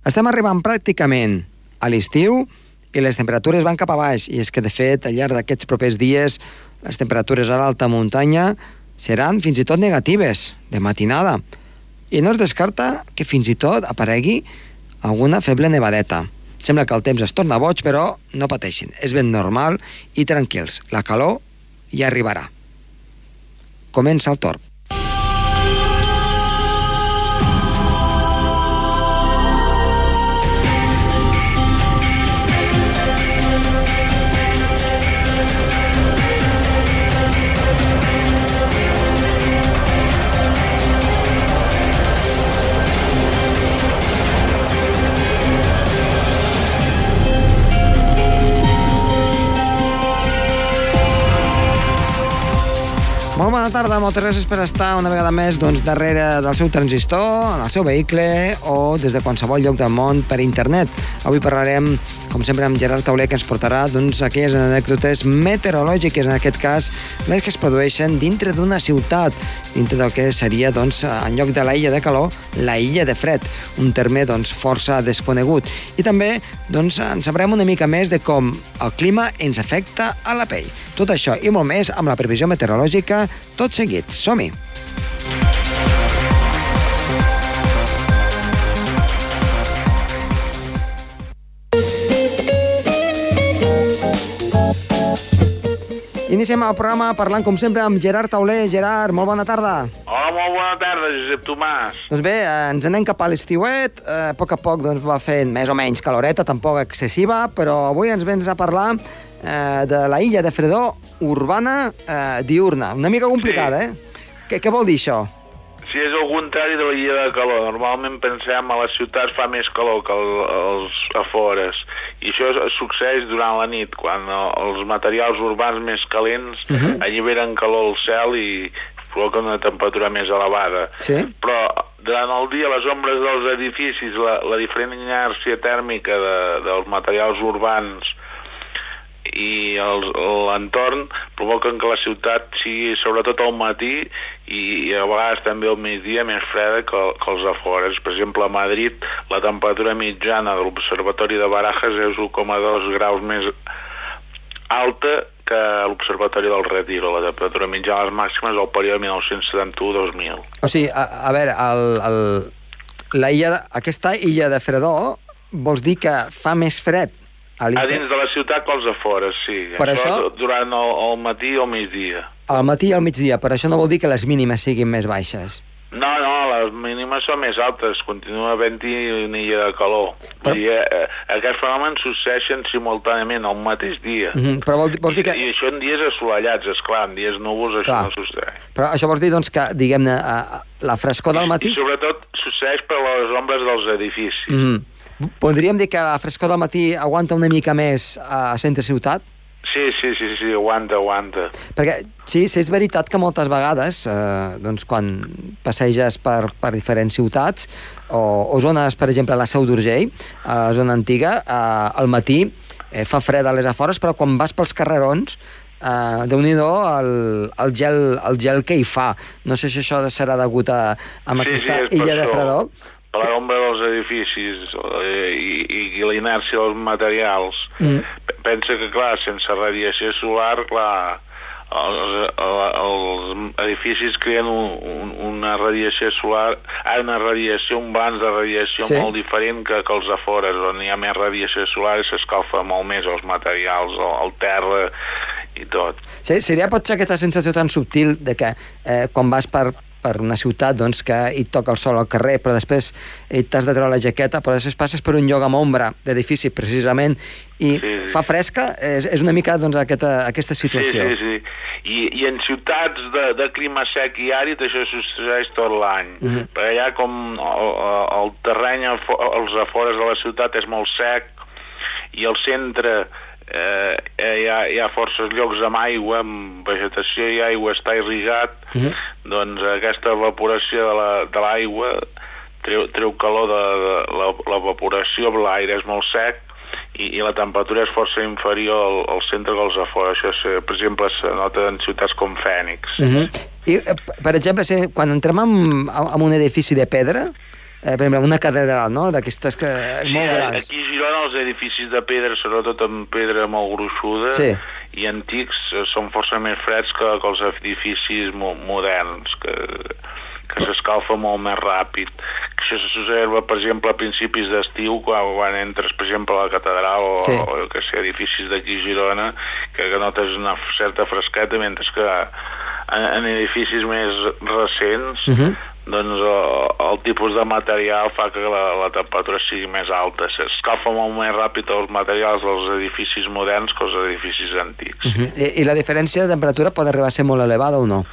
Estem arribant pràcticament a l'estiu i les temperatures van cap a baix. I és que, de fet, al llarg d'aquests propers dies, les temperatures a l'alta muntanya seran fins i tot negatives, de matinada. I no es descarta que fins i tot aparegui alguna feble nevadeta. Sembla que el temps es torna boig, però no pateixin. És ben normal i tranquils. La calor ja arribarà. Comença el torn. Tarda, moltes gràcies per estar una vegada més doncs, darrere del seu transistor, en el seu vehicle o des de qualsevol lloc del món per internet. Avui parlarem, com sempre, amb Gerard Tauler, que ens portarà doncs, aquelles anècdotes meteorològiques, en aquest cas, les que es produeixen dintre d'una ciutat, dintre del que seria, doncs, en lloc de la illa de calor, la illa de fred, un terme doncs, força desconegut. I també doncs, en sabrem una mica més de com el clima ens afecta a la pell. Tot això i molt més amb la previsió meteorològica tot seguit. Som-hi! Iniciem el programa parlant, com sempre, amb Gerard Tauler. Gerard, molt bona tarda. Hola, molt bona tarda, Josep Tomàs. Doncs bé, eh, ens anem cap a l'estiuet. Eh, a poc a poc doncs, va fent més o menys caloreta, tampoc excessiva, però avui ens vens a parlar eh, de la illa de Fredó urbana eh, diurna. Una mica complicada, Sí. eh? Què, què vol dir això? Si és el contrari de la illa de calor, normalment pensem a les ciutats fa més calor que el, els afores. I això succeeix durant la nit, quan el- els materials urbans més calents uh -huh. alliberen calor al cel i provoquen una temperatura més elevada. Sí. Però durant el dia les ombres dels edificis, la, la diferent inèrcia tèrmica de, dels materials urbans i l'entorn provoquen que la ciutat sigui, sobretot al matí i, i a vegades també al migdia, més freda que, que els afores. Per exemple, a Madrid la temperatura mitjana de l'Observatori de Barajas és 1,2 graus més alta que l'Observatori del Retiro. La temperatura mitjana a les màximes al període 1971-2000. O sigui, a, a veure, el, el, la illa de, aquesta illa de Fredó vols dir que fa més fred a A dins de la ciutat que als afores, sí. Per això- durant el, el matí o el migdia. Al matí i al migdia, però això no vol dir que les mínimes siguin més baixes. No, no, les mínimes són més altes, continua havent-hi una illa de calor. Però-. I, eh, aquests fenòmens succeeixen simultàniament al mateix dia. Mm -hmm. Però vol, vols dir que... I això en dies assolellats, és clar, en dies núvols això Clar. no succeeix. Però això vols dir, doncs, que, diguem-ne, a- a- la frescor del matí... I sobretot succeeix per les ombres dels edificis. Mm. Podríem dir que la frescor del matí aguanta una mica més a centre ciutat? Sí, sí, sí, sí, aguanta, aguanta. Perquè sí, sí, és veritat que moltes vegades, eh, doncs, quan passeges per, per diferents ciutats o, o zones, per exemple, a la Seu d'Urgell, a la zona antiga, eh, al matí eh, fa fred a les afores, però quan vas pels carrerons, eh, déu nhi el, el, gel, el gel que hi fa. No sé si això serà degut a, a sí, aquesta sí, illa de fredor. Per l'ombra dels edificis eh, i, i la inèrcia dels materials. Mm. Pensa que, clar, sense radiació solar, clar, els, els edificis creen un, un, una radiació solar, ah, una radiació, un banc de radiació sí. molt diferent que, que els afores, on hi ha més radiació solar i s'escalfa molt més els materials, el, el terra i tot. Sí, seria potser aquesta sensació tan subtil de que eh, quan vas per, per una ciutat doncs, que hi toca el sol al carrer, però després eh, t'has de treure la jaqueta, però després passes per un lloc amb ombra d'edifici, precisament, i Sí, sí. fa fresca, és, és una mica doncs, aquesta, aquesta situació. Sí, sí, sí. I, i en ciutats de, de clima sec i àrid això succeeix tot l'any. Mm Mhm. -hmm. Perquè allà com el, el terreny als afores de la ciutat és molt sec i al centre eh, hi, ha, hi ha forces llocs amb aigua, amb vegetació i aigua està irrigat, Mhm. doncs aquesta evaporació de la- de l'aigua treu, treu calor de, de l'evaporació, l'aire és molt sec i, i la temperatura és força inferior al, al centre que als afores. Això, se, per exemple, se nota en ciutats com Fènix. Uh -huh. I, eh, per exemple, si, quan entrem en, en un edifici de pedra, eh, per exemple, una catedral, no?, d'aquestes que... Sí, molt grans. aquí a Girona els edificis de pedra, sobretot amb pedra molt gruixuda Sí. i antics, eh, són força més freds que, que els edificis mo moderns, que, que s'escalfa molt més ràpid. Que això s'observa, per exemple, a principis d'estiu, quan, quan entres, per exemple, a la catedral o, Sí. o que sé, edificis d'aquí a Girona, que, que notes una certa fresqueta, mentre que en, en edificis més recents Mhm. Doncs el, el tipus de material fa que la, la temperatura sigui més alta. S'escalfa molt més ràpid els materials dels edificis moderns que els edificis antics. Uh -huh. I, I la diferència de temperatura pot arribar a ser molt elevada o no?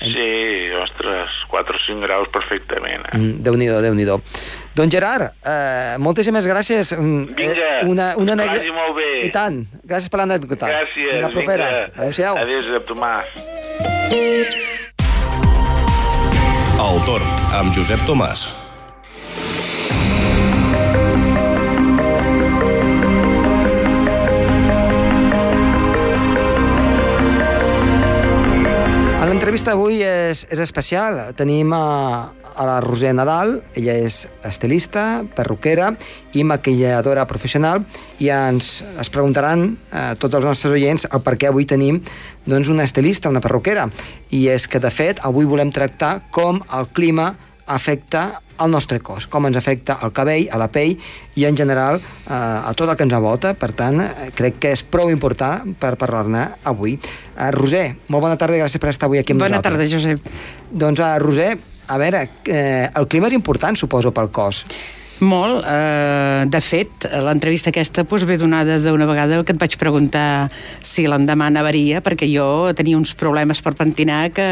Sí, ostres, 4 o 5 graus perfectament. Eh? Mm, Déu-n'hi-do, déu nhi déu Don Gerard, eh, moltíssimes gràcies. Mm, Vinga, eh, una, una que anècdota- vagi molt bé. I tant, gràcies per l'anècdota. Gràcies, propera. vinga. Adéu-siau. Adéu, Josep Tomàs. El torn amb Josep Tomàs. L'entrevista d'avui és, és especial. Tenim a, a la Roser Nadal, ella és estilista, perruquera i maquilladora professional i ens es preguntaran eh, tots els nostres oients el per què avui tenim doncs, una estilista, una perruquera. I és que, de fet, avui volem tractar com el clima afecta al nostre cos, com ens afecta al cabell, a la pell i en general eh, a tot el que ens envolta. Per tant, eh, crec que és prou important per parlar-ne avui. Eh, Roser, molt bona tarda i gràcies per estar avui aquí amb Bona nosaltres. tarda, Josep. Doncs, uh, Roser, a veure, eh, el clima és important, suposo, pel cos. Molt. Eh, de fet, l'entrevista aquesta doncs, ve donada d'una vegada que et vaig preguntar si l'endemà nevaria, perquè jo tenia uns problemes per pentinar que...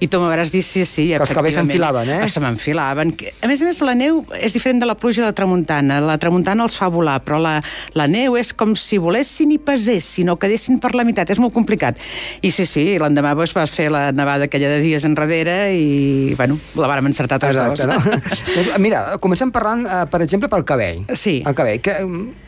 i tu m'hauràs dit sí, sí, Que els cabells s'enfilaven, eh? Se m'enfilaven. A més a més, la neu és diferent de la pluja i la tramuntana. La tramuntana els fa volar, però la, la neu és com si volessin i pesessin o quedessin per la meitat. És molt complicat. I sí, sí, l'endemà doncs, vas fer la nevada aquella de dies enrere i, bueno, la vàrem encertar tots Exacte, dos. no? doncs, mira, comencem parlant, per exemple, pel cabell. Sí. El cabell, què,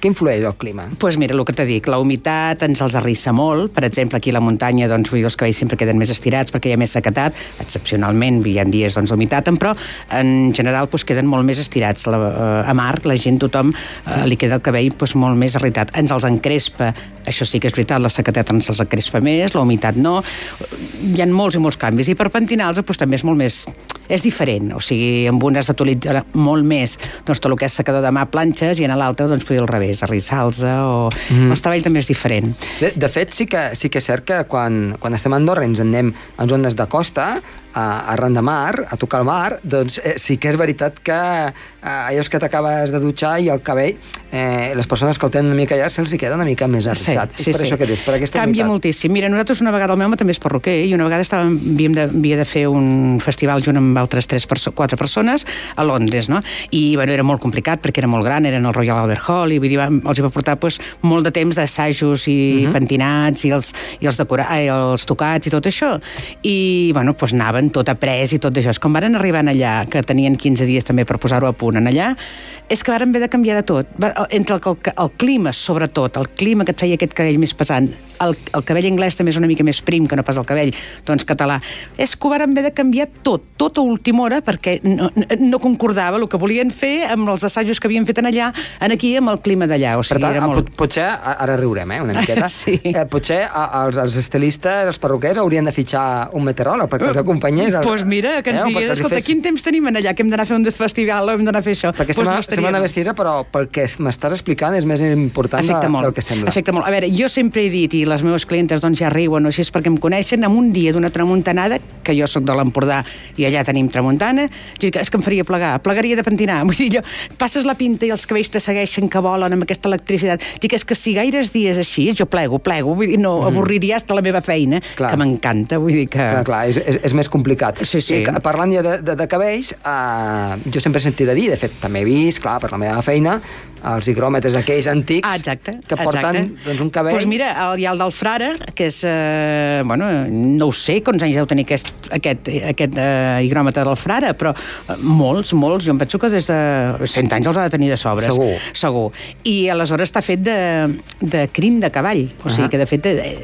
què influeix el clima? Doncs pues mira, el que t'he dit, la humitat ens els arrissa molt. Per exemple, aquí a la muntanya doncs, vull dir, els cabells sempre queden més estirats perquè hi ha més sequetat. Excepcionalment hi ha dies doncs, d'humitat, però en general doncs, queden molt més estirats. La, eh, a mar, la gent, tothom, eh, li queda el cabell doncs, molt més irritat. Ens els encrespa, això sí que és veritat, la sequetat ens els encrespa més, la humitat no. Hi ha molts i molts canvis. I per pentinar-los doncs, també és molt més... És diferent, o sigui, amb un has d'utilitzar molt més doncs, tot el que és secador de mà, planxes, i en l'altre, doncs, podria al revés, arrissar-los, o... Mm. El treball també és diferent. De, de fet, sí que, sí que és cert que quan, quan estem a Andorra i ens en anem en zones de costa, a, arran de mar, a tocar el mar, doncs eh, sí que és veritat que eh, allò que t'acabes de dutxar i el cabell, eh, les persones que el tenen una mica llarg se'ls queda una mica més arrissat. és per això que dius, per aquesta Canvia humitat. moltíssim. Mira, nosaltres una vegada, el meu home també és perruquer, i una vegada estàvem, havíem de, havia de fer un festival junt amb altres tres perso quatre persones a Londres, no? I, bueno, era molt complicat perquè era molt gran, eren al Royal Albert Hall, i vull dir, els hi va portar pues, molt de temps d'assajos i uh -huh. pentinats i els, i els, decora, ai, els tocats i tot això. I, bueno, pues, anaven tot après i tot això. És com varen arribar allà, que tenien 15 dies també per posar-ho a punt en allà, és que varen haver de canviar de tot. Entre el, el, el clima, sobretot, el clima que et feia aquest cabell més pesant, el, el cabell anglès també és una mica més prim que no pas el cabell doncs, català, és que ho varen haver de canviar tot, tot a última hora, perquè no, no- concordava el que volien fer amb els assajos que havien fet en allà, en aquí, amb el clima d'allà. O Per sigui, tant, era pot, molt... potser, ara riurem, eh, una miqueta, Sí. eh, potser els, els estilistes, els perruquers, haurien de fitxar un meteoròleg perquè els acompanyés. Doncs pues mira, que ens Eh, digués, escolta, fes- quin temps tenim en allà, que hem d'anar a fer un festival o hem d'anar a fer això? Perquè Pues sembla, sembla una bestiesa, però pel que m'estàs explicant és més important Afecta molt, del que sembla. afecta molt. A veure, jo sempre he dit, i les meves clientes doncs, ja riuen o així és perquè em coneixen, en un dia d'una tramuntanada, que jo sóc de l'Empordà i allà tenim tramuntana, jo dic, és que em faria plegar, plegaria de pentinar. Vull dir, jo, passes la pinta i els cabells te segueixen que volen amb aquesta electricitat. Dic, és que si gaires dies així, jo plego, plego, vull dir, no, avorriria hasta la meva feina, Mm. Clar. que m'encanta, vull dir que... Clar, clar, és, és, és més complicat. Sí, sí. I parlant ja de, de, de cabells, uh, jo sempre he sentit a dir, de fet, també he vist, clar, per la meva feina, els higròmetres aquells antics Ah, exacte. que porten exacte. doncs, un cabell... Doncs mira, el, hi ha el del frare, que és... Eh, bueno, no ho sé quants anys deu tenir aquest, aquest, aquest eh, higròmetre del frare, però eh, molts, molts. Jo em penso que des de 100 anys els ha de tenir de sobres. Segur. Segur. I aleshores està fet de, de crin de cavall. O sigui Ahà. que, de fet, eh,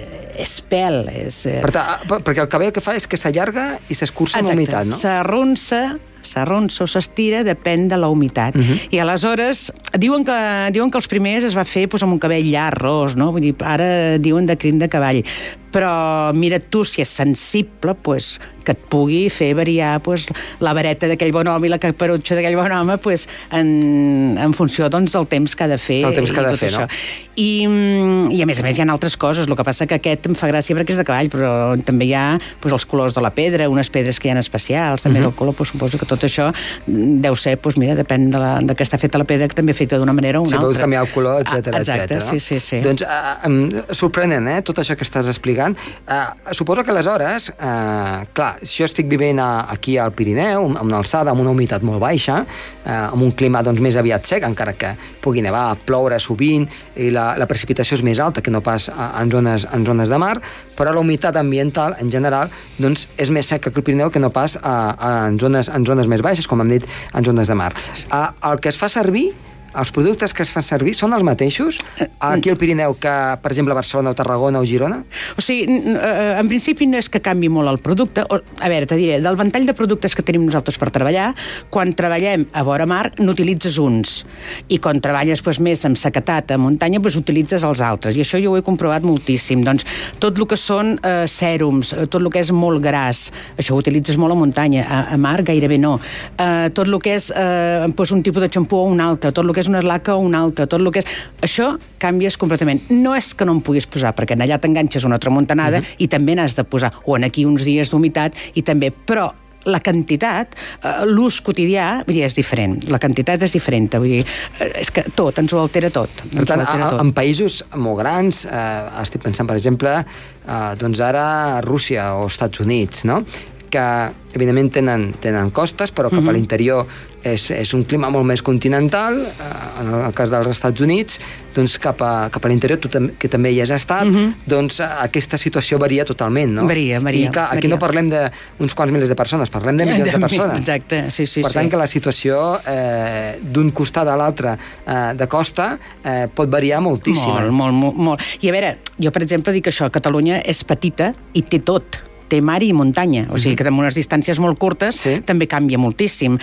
és pèl. És, eh, Per tant, ah, per- perquè el cabell el que fa és que s'allarga i s'escurça amb Exacte. humitat, no? S'arronsa s'arronsa o s'estira, depèn de la humitat. Uh -huh. I aleshores, diuen que, diuen que els primers es va fer pues, amb un cabell llarg, ros, no? Vull dir, ara diuen de crin de cavall. Però mira tu, si és sensible, pues, que et pugui fer variar pues, la vareta d'aquell bon home i la caperutxa d'aquell bon home pues, en, en funció doncs, del temps que ha de fer. El temps que ha de fer, això. no? I, mm, I a més a més hi ha altres coses, el que passa que aquest em fa gràcia perquè és de cavall, però també hi ha pues, els colors de la pedra, unes pedres que hi ha especials, també uh -huh. del color, pues, suposo que tot això mm, deu ser, pues, mira, depèn de, la, de que està feta la pedra, que també feta d'una manera o una si altra. vols canviar el color, etc Ah, exacte, etcètera, no? sí, sí, sí. Doncs uh, um, sorprenent, eh, tot això que estàs explicant. Uh, suposo que aleshores, uh, clar, si jo estic vivint a, aquí al Pirineu, amb una alçada, amb una humitat molt baixa, uh, amb un clima doncs, més aviat sec, encara que pugui nevar, ploure sovint, i la, la precipitació és més alta que no pas a, en, zones, en zones de mar, però la humitat ambiental, en general, doncs, és més seca que el Pirineu que no pas a, a, en, zones, en zones més baixes, com hem dit, en zones de mar. Uh, el que es fa servir els productes que es fan servir són els mateixos aquí al Pirineu que, per exemple, a Barcelona o Tarragona o Girona? O sigui, eh, en principi no és que canvi molt el producte. A veure, te diré, del ventall de productes que tenim nosaltres per treballar, quan treballem a vora mar n'utilitzes uns. I quan treballes doncs, més amb sequetat a muntanya, doncs, utilitzes els altres. I això jo ho he comprovat moltíssim. Doncs tot el que són eh, sèrums, eh, tot el que és molt gras, això ho utilitzes molt a muntanya. A, a mar gairebé no. Eh, tot el que és eh, doncs, un tipus de xampú o un altre, tot el que és una eslaca o un altre, tot el que és... Això canvies completament. No és que no en puguis posar, perquè en allà t'enganxes una tramuntanada uh -huh. i també n'has de posar, o en aquí uns dies d'humitat i també, però la quantitat, eh, l'ús quotidià, vull dir, és diferent. La quantitat és diferent. Vull dir, eh, és que tot, ens ho altera tot. Per Ens tant, ho altera a, tot. en països molt grans, eh, estic pensant, per exemple, eh, doncs ara Rússia o Estats Units, no? que evidentment tenen, tenen costes, però cap Mhm. a l'interior és, és un clima molt més continental, eh, en el cas dels Estats Units, doncs cap a, cap a l'interior, tu tam que també hi has estat, doncs eh, aquesta situació varia totalment, no? Mhm. Varia, varia, I clar, aquí varia. no parlem d'uns quants milers de persones, parlem de milions de, persones. Exacte, sí, sí, per sí. tant, que la situació eh, d'un costat a l'altre eh, de costa eh, pot variar moltíssim. Molt, molt, molt, molt. I a veure, jo, per exemple, dic això, Catalunya és petita i té tot té mar i muntanya, o sigui que amb unes distàncies molt curtes Sí. també canvia moltíssim.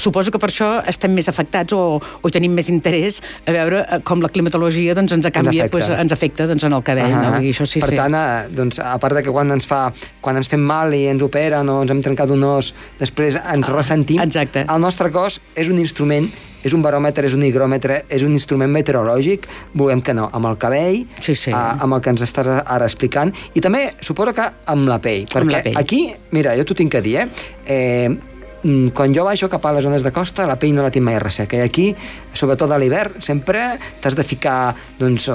Suposo que per això estem més afectats o, o tenim més interès a veure eh, com la climatologia doncs, ens canvia, afecta. pues, ens afecta doncs, en el cabell. Ah, no? Vull dir, això sí, per sí. tant, eh, doncs, a part de que quan ens, fa, quan ens fem mal i ens operen o ens hem trencat un os, després ens ressentim, exacte. el nostre cos és un instrument és un baròmetre, és un higròmetre, és un instrument meteorològic, volem que no, amb el cabell, Sí, sí. eh, amb el que ens estàs ara explicant, i també suposo que amb la pell, perquè Amb la pell. aquí, mira, jo t'ho tinc que dir, eh, eh quan jo baixo cap a les zones de costa, la pell no la tinc mai resseca. I aquí, sobretot a l'hivern, sempre t'has de ficar doncs,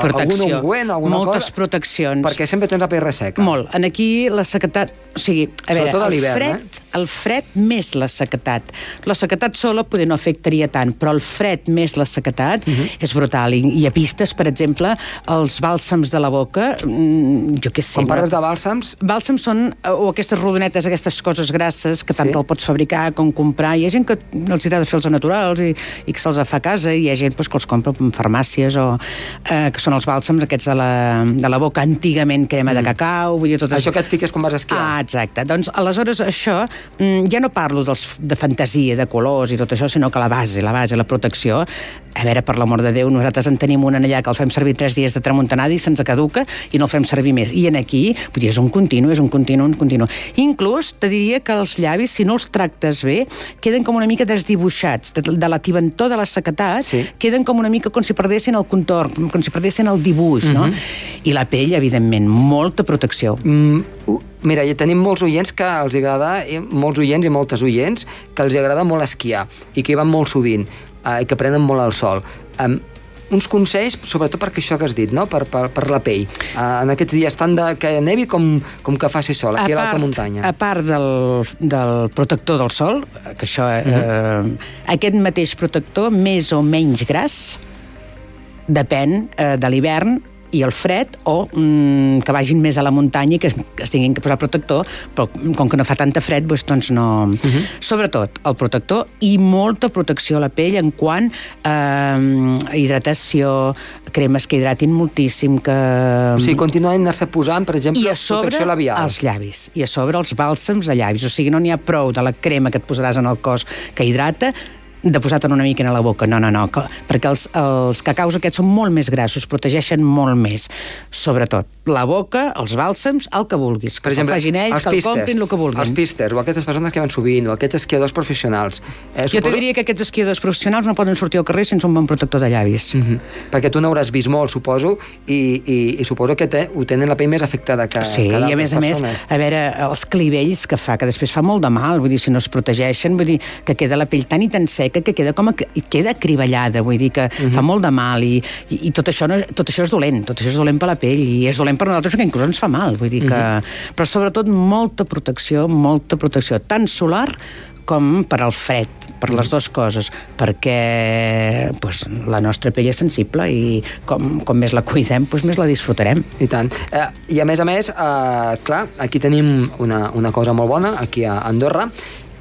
Protecció. algun ungüent alguna Moltes cosa. proteccions. Perquè sempre tens la pell resseca. Molt. En aquí la sequetat... O sigui, a veure, Sobretot a el fred, eh? el fred més la sequetat. La sequetat sola poder no afectaria tant, però el fred més la sequetat Mhm. és brutal. I, I a pistes, per exemple, els bàlsams de la boca, mm, jo què sé... Quan parles de bàlsams, Bàlsams són, o aquestes rodonetes, aquestes coses grasses, que tant Sí. te'l pots fabricar com comprar. Hi ha gent que els agrada fer-los naturals i, i que se'ls fa a casa, i hi ha gent pues, que els compra en farmàcies, o eh, que són els bàlsams aquests de la, de la boca, antigament crema de cacau, vull dir, tot Mm. això que et fiques quan vas esquiar. Ah, exacte. Doncs, aleshores, això, mm, ja no parlo dels, de fantasia, de colors i tot això, sinó que la base, la base, la protecció, a veure, per l'amor de Déu, nosaltres en tenim una allà que el fem servir tres dies de tramuntanada i se'ns caduca i no el fem servir més. I en aquí, vull dir, és un continu, és un continu, un continu. Inclús, te diria que els llavis, si no els tractes bé, queden com una mica desdibuixats, de, de la tibantor de la sequetat, Sí. queden com una mica com si perdessin el contorn, com si perdessin el dibuix, no? I la pell, evidentment, molta protecció. Mm, uh, mira, ja tenim molts oients que els agrada, i molts oients i moltes oients, que els agrada molt esquiar i que hi van molt sovint eh, i que prenen molt el sol. Um, uns consells, sobretot perquè això que has dit, no? per, per, per la pell. Uh, en aquests dies tant de que nevi com, com que faci sol, aquí a, l'alta muntanya. A part del, del protector del sol, que això, eh, aquest mateix protector, més o menys gras, depèn eh, de l'hivern, i el fred, o mm, que vagin més a la muntanya i que, que es tinguin que posar protector, però com que no fa tanta fred, doncs, doncs no... Uh -huh. Sobretot el protector i molta protecció a la pell en quant a eh, hidratació, cremes que hidratin moltíssim, que... O sigui, continuen anar-se posant, per exemple, I a sobre protecció labial. els llavis, i a sobre els bàlsams de llavis. O sigui, no n'hi ha prou de la crema que et posaràs en el cos que hidrata, de posar-te'n una mica a la boca. No, no, no, que, perquè els, els cacaus aquests són molt més grassos, protegeixen molt més. Sobretot, la boca, els bàlsams, el que vulguis. Que se'n facin ells, els que el comprin, el que vulguin. Els písters, o aquestes persones que van sovint, o aquests esquiadors professionals. Eh, Jo te diria que aquests esquiadors professionals no poden sortir al carrer sense un bon protector de llavis. Mm -hmm. Perquè tu n'hauràs vist molt, suposo, i, i, i suposo que te, ho tenen la pell més afectada que, Sí, que i a més a més, a veure, els clivells que fa, que després fa molt de mal, vull dir, si no es protegeixen, vull dir, que queda la pell tan i tan seca que queda com a, queda crivellada, vull dir, que uh -huh. fa molt de mal i, i, i tot, això no, tot això és dolent, tot això és dolent per la pell i és dolent per nosaltres perquè inclús ens fa mal, vull dir que... Uh -huh. Però sobretot molta protecció, molta protecció, tant solar com per al fred, per les dues coses, perquè pues, la nostra pell és sensible i com, com més la cuidem, pues, més la disfrutarem. I tant. Eh, I a més a més, eh, clar, aquí tenim una, una cosa molt bona, aquí a Andorra,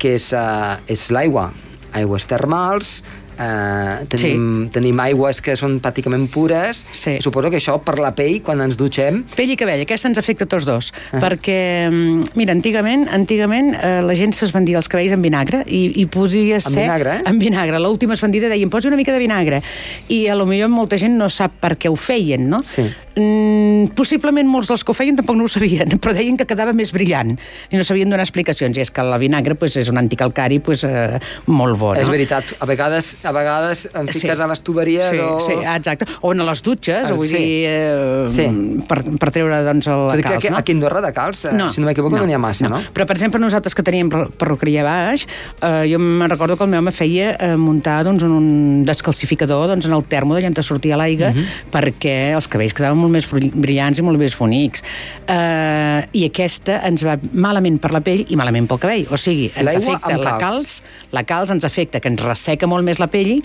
que és, eh, és l'aigua. Aigües termals, eh, tenim, sí. tenim aigües que són pràcticament pures. Sí. I suposo que això per la pell, quan ens dutxem... Pell i cabell, aquesta ens afecta tots dos, uh -huh. perquè, mm, mira, antigament, antigament eh, la gent se'ls vendia els cabells en vinagre i, i podia ser... vinagre, eh? En vinagre. L'última es vendida deien, posi una mica de vinagre. I a lo millor molta gent no sap per què ho feien, no? Sí. Mm, possiblement molts dels que ho feien tampoc no ho sabien, però deien que quedava més brillant i no sabien donar explicacions. I és que el vinagre pues, és un anticalcari pues, eh, molt bo, no? És veritat, a vegades, a vegades em fiques Sí. a les tuberies sí, o... Sí, exacte. O en les dutxes, Ah, vull sí. dir, eh, Sí. per, per treure doncs, el Tot que calç, aquí, no? aquí a Andorra de calç, eh, si no m'equivoco, no n'hi ha massa, no? Però, per exemple, nosaltres que teníem per- perruqueria baix, eh, jo me'n recordo que el meu home feia eh, muntar doncs, un descalcificador doncs, en el termo d'allà on sortia l'aigua, Mhm. perquè els cabells quedaven molt més brill- brillants i molt més bonics. Eh, I aquesta ens va malament per la pell i malament pel cabell. O sigui, ens afecta la calç. calç, la calç ens afecta que ens resseca molt més la pell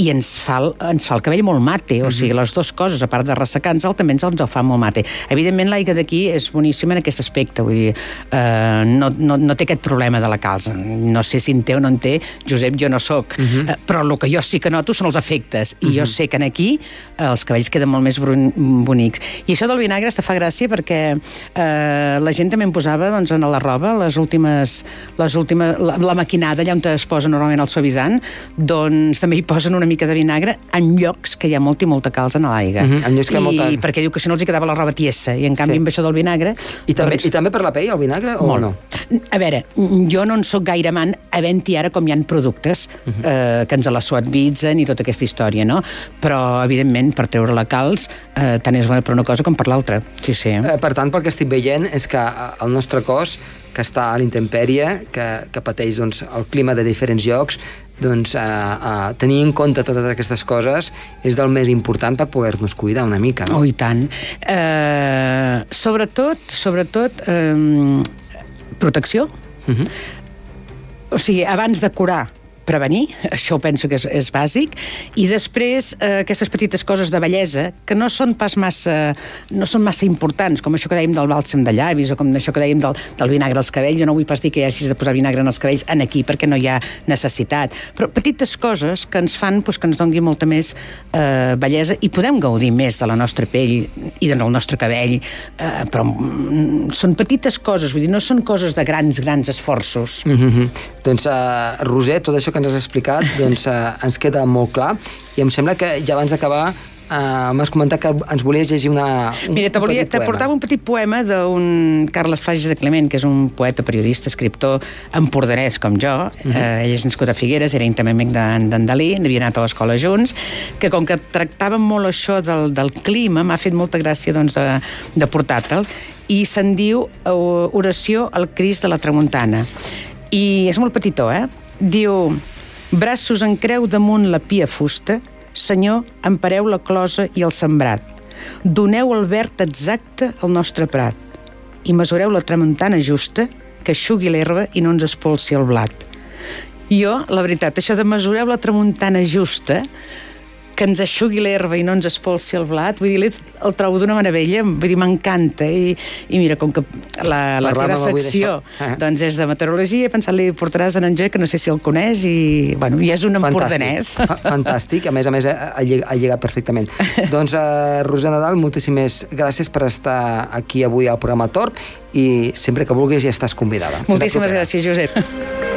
i ens fa el, ens fa el cabell molt mate, o sigui, les dues coses, a part de ressecar-nos-el, també ens el fa molt mate. Evidentment, l'aigua d'aquí és boníssima en aquest aspecte, vull dir, eh, no, no, no té aquest problema de la calç. No sé si en té o no en té, Josep, jo no sóc, uh -huh. eh, però el que jo sí que noto són els efectes, i uh -huh. jo sé que en aquí eh, els cabells queden molt més brun- bonics. I això del vinagre te fa gràcia perquè eh, la gent també em posava doncs, en la roba les últimes, les últimes la, la maquinada allà on es posa normalment el suavitzant doncs també hi posen una mica de vinagre en llocs que hi ha molta i molta calç en l'aigua. En llocs que I molta- perquè diu que si no els hi quedava la roba tiesa i en canvi Sí. amb això del vinagre I també, doncs, I també per la pell, el vinagre, o molt. no? A veure, jo no en sóc gaire amant, havent-hi ara com hi ha productes Mhm. eh, que ens la suavitzen i tota aquesta història, no? Però, evidentment, per treure la calç, eh, tant és bona per una cosa com per l'altra. Sí, sí. Eh, per tant, pel que estic veient és que eh, el nostre cos, que està a l'intempèrie, que, que pateix doncs, el clima de diferents llocs, doncs, eh, eh, tenir en compte totes aquestes coses és del més important per poder-nos cuidar una mica, no? Oh, i tant. Eh, sobretot, sobretot, eh, protecció. Uh -huh. O sigui, abans de curar, prevenir, això ho penso que és, és bàsic, i després eh, aquestes petites coses de bellesa, que no són pas massa, no són massa importants, com això que dèiem del bàlsam de llavis, o com això que dèiem del, del vinagre als cabells, jo no vull pas dir que hi hagis de posar vinagre en els cabells en aquí, perquè no hi ha necessitat, però petites coses que ens fan doncs, que ens dongui molta més eh, bellesa i podem gaudir més de la nostra pell i del nostre cabell, eh, però mm, són petites coses, vull dir, no són coses de grans, grans esforços. Mm -hmm. Doncs, uh, Roser, tot això que ens has explicat doncs, uh, ens queda molt clar i em sembla que ja abans d'acabar uh, m'has comentat que ens volies llegir una, un, Mira, te, un volia, petit te poema. portava un petit poema d'un Carles Fages de Clement, que és un poeta, periodista, escriptor empordanès com jo. Uh -huh. eh, ell és nascut a Figueres, era íntim amic d'en Dalí, n'havia anat a l'escola junts, que com que tractàvem molt això del, del clima, m'ha fet molta gràcia doncs, de, de portar-te'l, i se'n diu eh, Oració al Crist de la Tramuntana. I és molt petitó, eh? Diu, braços en creu damunt la pia fusta, Senyor, empareu la closa i el sembrat. Doneu el verd exacte al nostre prat i mesureu la tramuntana justa que aixugui l'herba i no ens espolsi el blat. Jo, la veritat, això de mesureu la tramuntana justa que ens aixugui l'herba i no ens espolsi el blat, vull dir, el trobo d'una meravella, vull dir, m'encanta, i, i mira, com que la, la teva secció eh. doncs és de meteorologia, he pensat li portaràs en Joe, que no sé si el coneix, i, bueno, i és un empordanès. Fantàstic, a més a més ha, ha lligat perfectament. doncs, uh, Rosa Nadal, moltíssimes gràcies per estar aquí avui al programa Torp, i sempre que vulguis ja estàs convidada. Moltíssimes gràcies, Josep.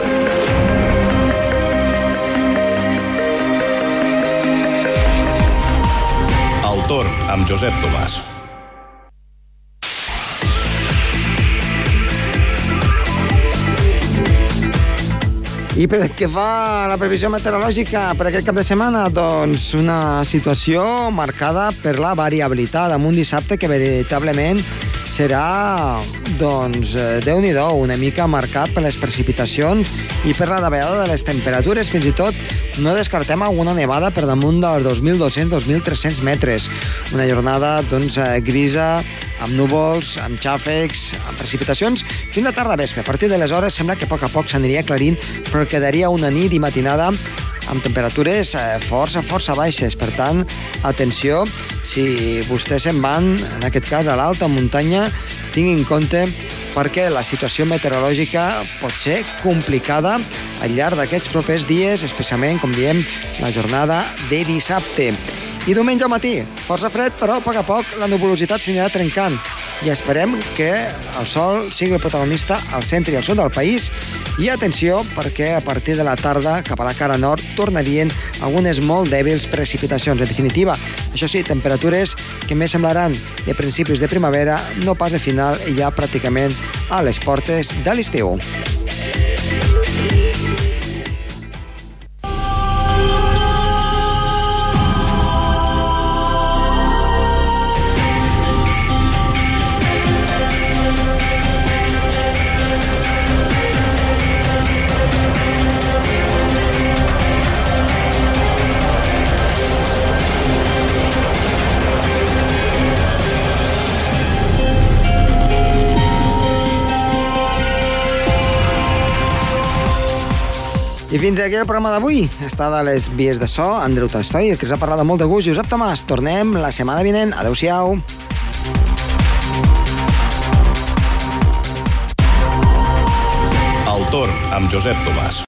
amb Josep Tomàs. I per què fa la previsió meteorològica per aquest cap de setmana? Doncs una situació marcada per la variabilitat, amb un dissabte que veritablement serà, doncs, eh, déu nhi una mica marcat per les precipitacions i per la davallada de les temperatures. Fins i tot no descartem alguna nevada per damunt dels 2.200-2.300 metres. Una jornada, doncs, eh, grisa, amb núvols, amb xàfecs, amb precipitacions, fins a tarda vespre. A partir de les hores sembla que a poc a poc s'aniria aclarint, però quedaria una nit i matinada amb temperatures eh, força, força baixes. Per tant, atenció, si vostès se'n van, en aquest cas a l'alta muntanya, tinguin en compte perquè la situació meteorològica pot ser complicada al llarg d'aquests propers dies, especialment, com diem, la jornada de dissabte. I diumenge al matí, força fred, però a poc a poc la nuvolositat s'anirà trencant i esperem que el sol sigui el protagonista al centre i al sud del país i atenció perquè a partir de la tarda cap a la cara nord tornarien algunes molt dèbils precipitacions. En definitiva, això sí, temperatures que més semblaran de principis de primavera, no pas de final i ja pràcticament a les portes de l'estiu. Fins aquí el programa d'avui. Està de les vies de so, Andreu Tastoi, que us ha parlat de molt de gust, Josep Tomàs. Tornem la setmana vinent. Adéu-siau. El torn amb Josep Tomàs.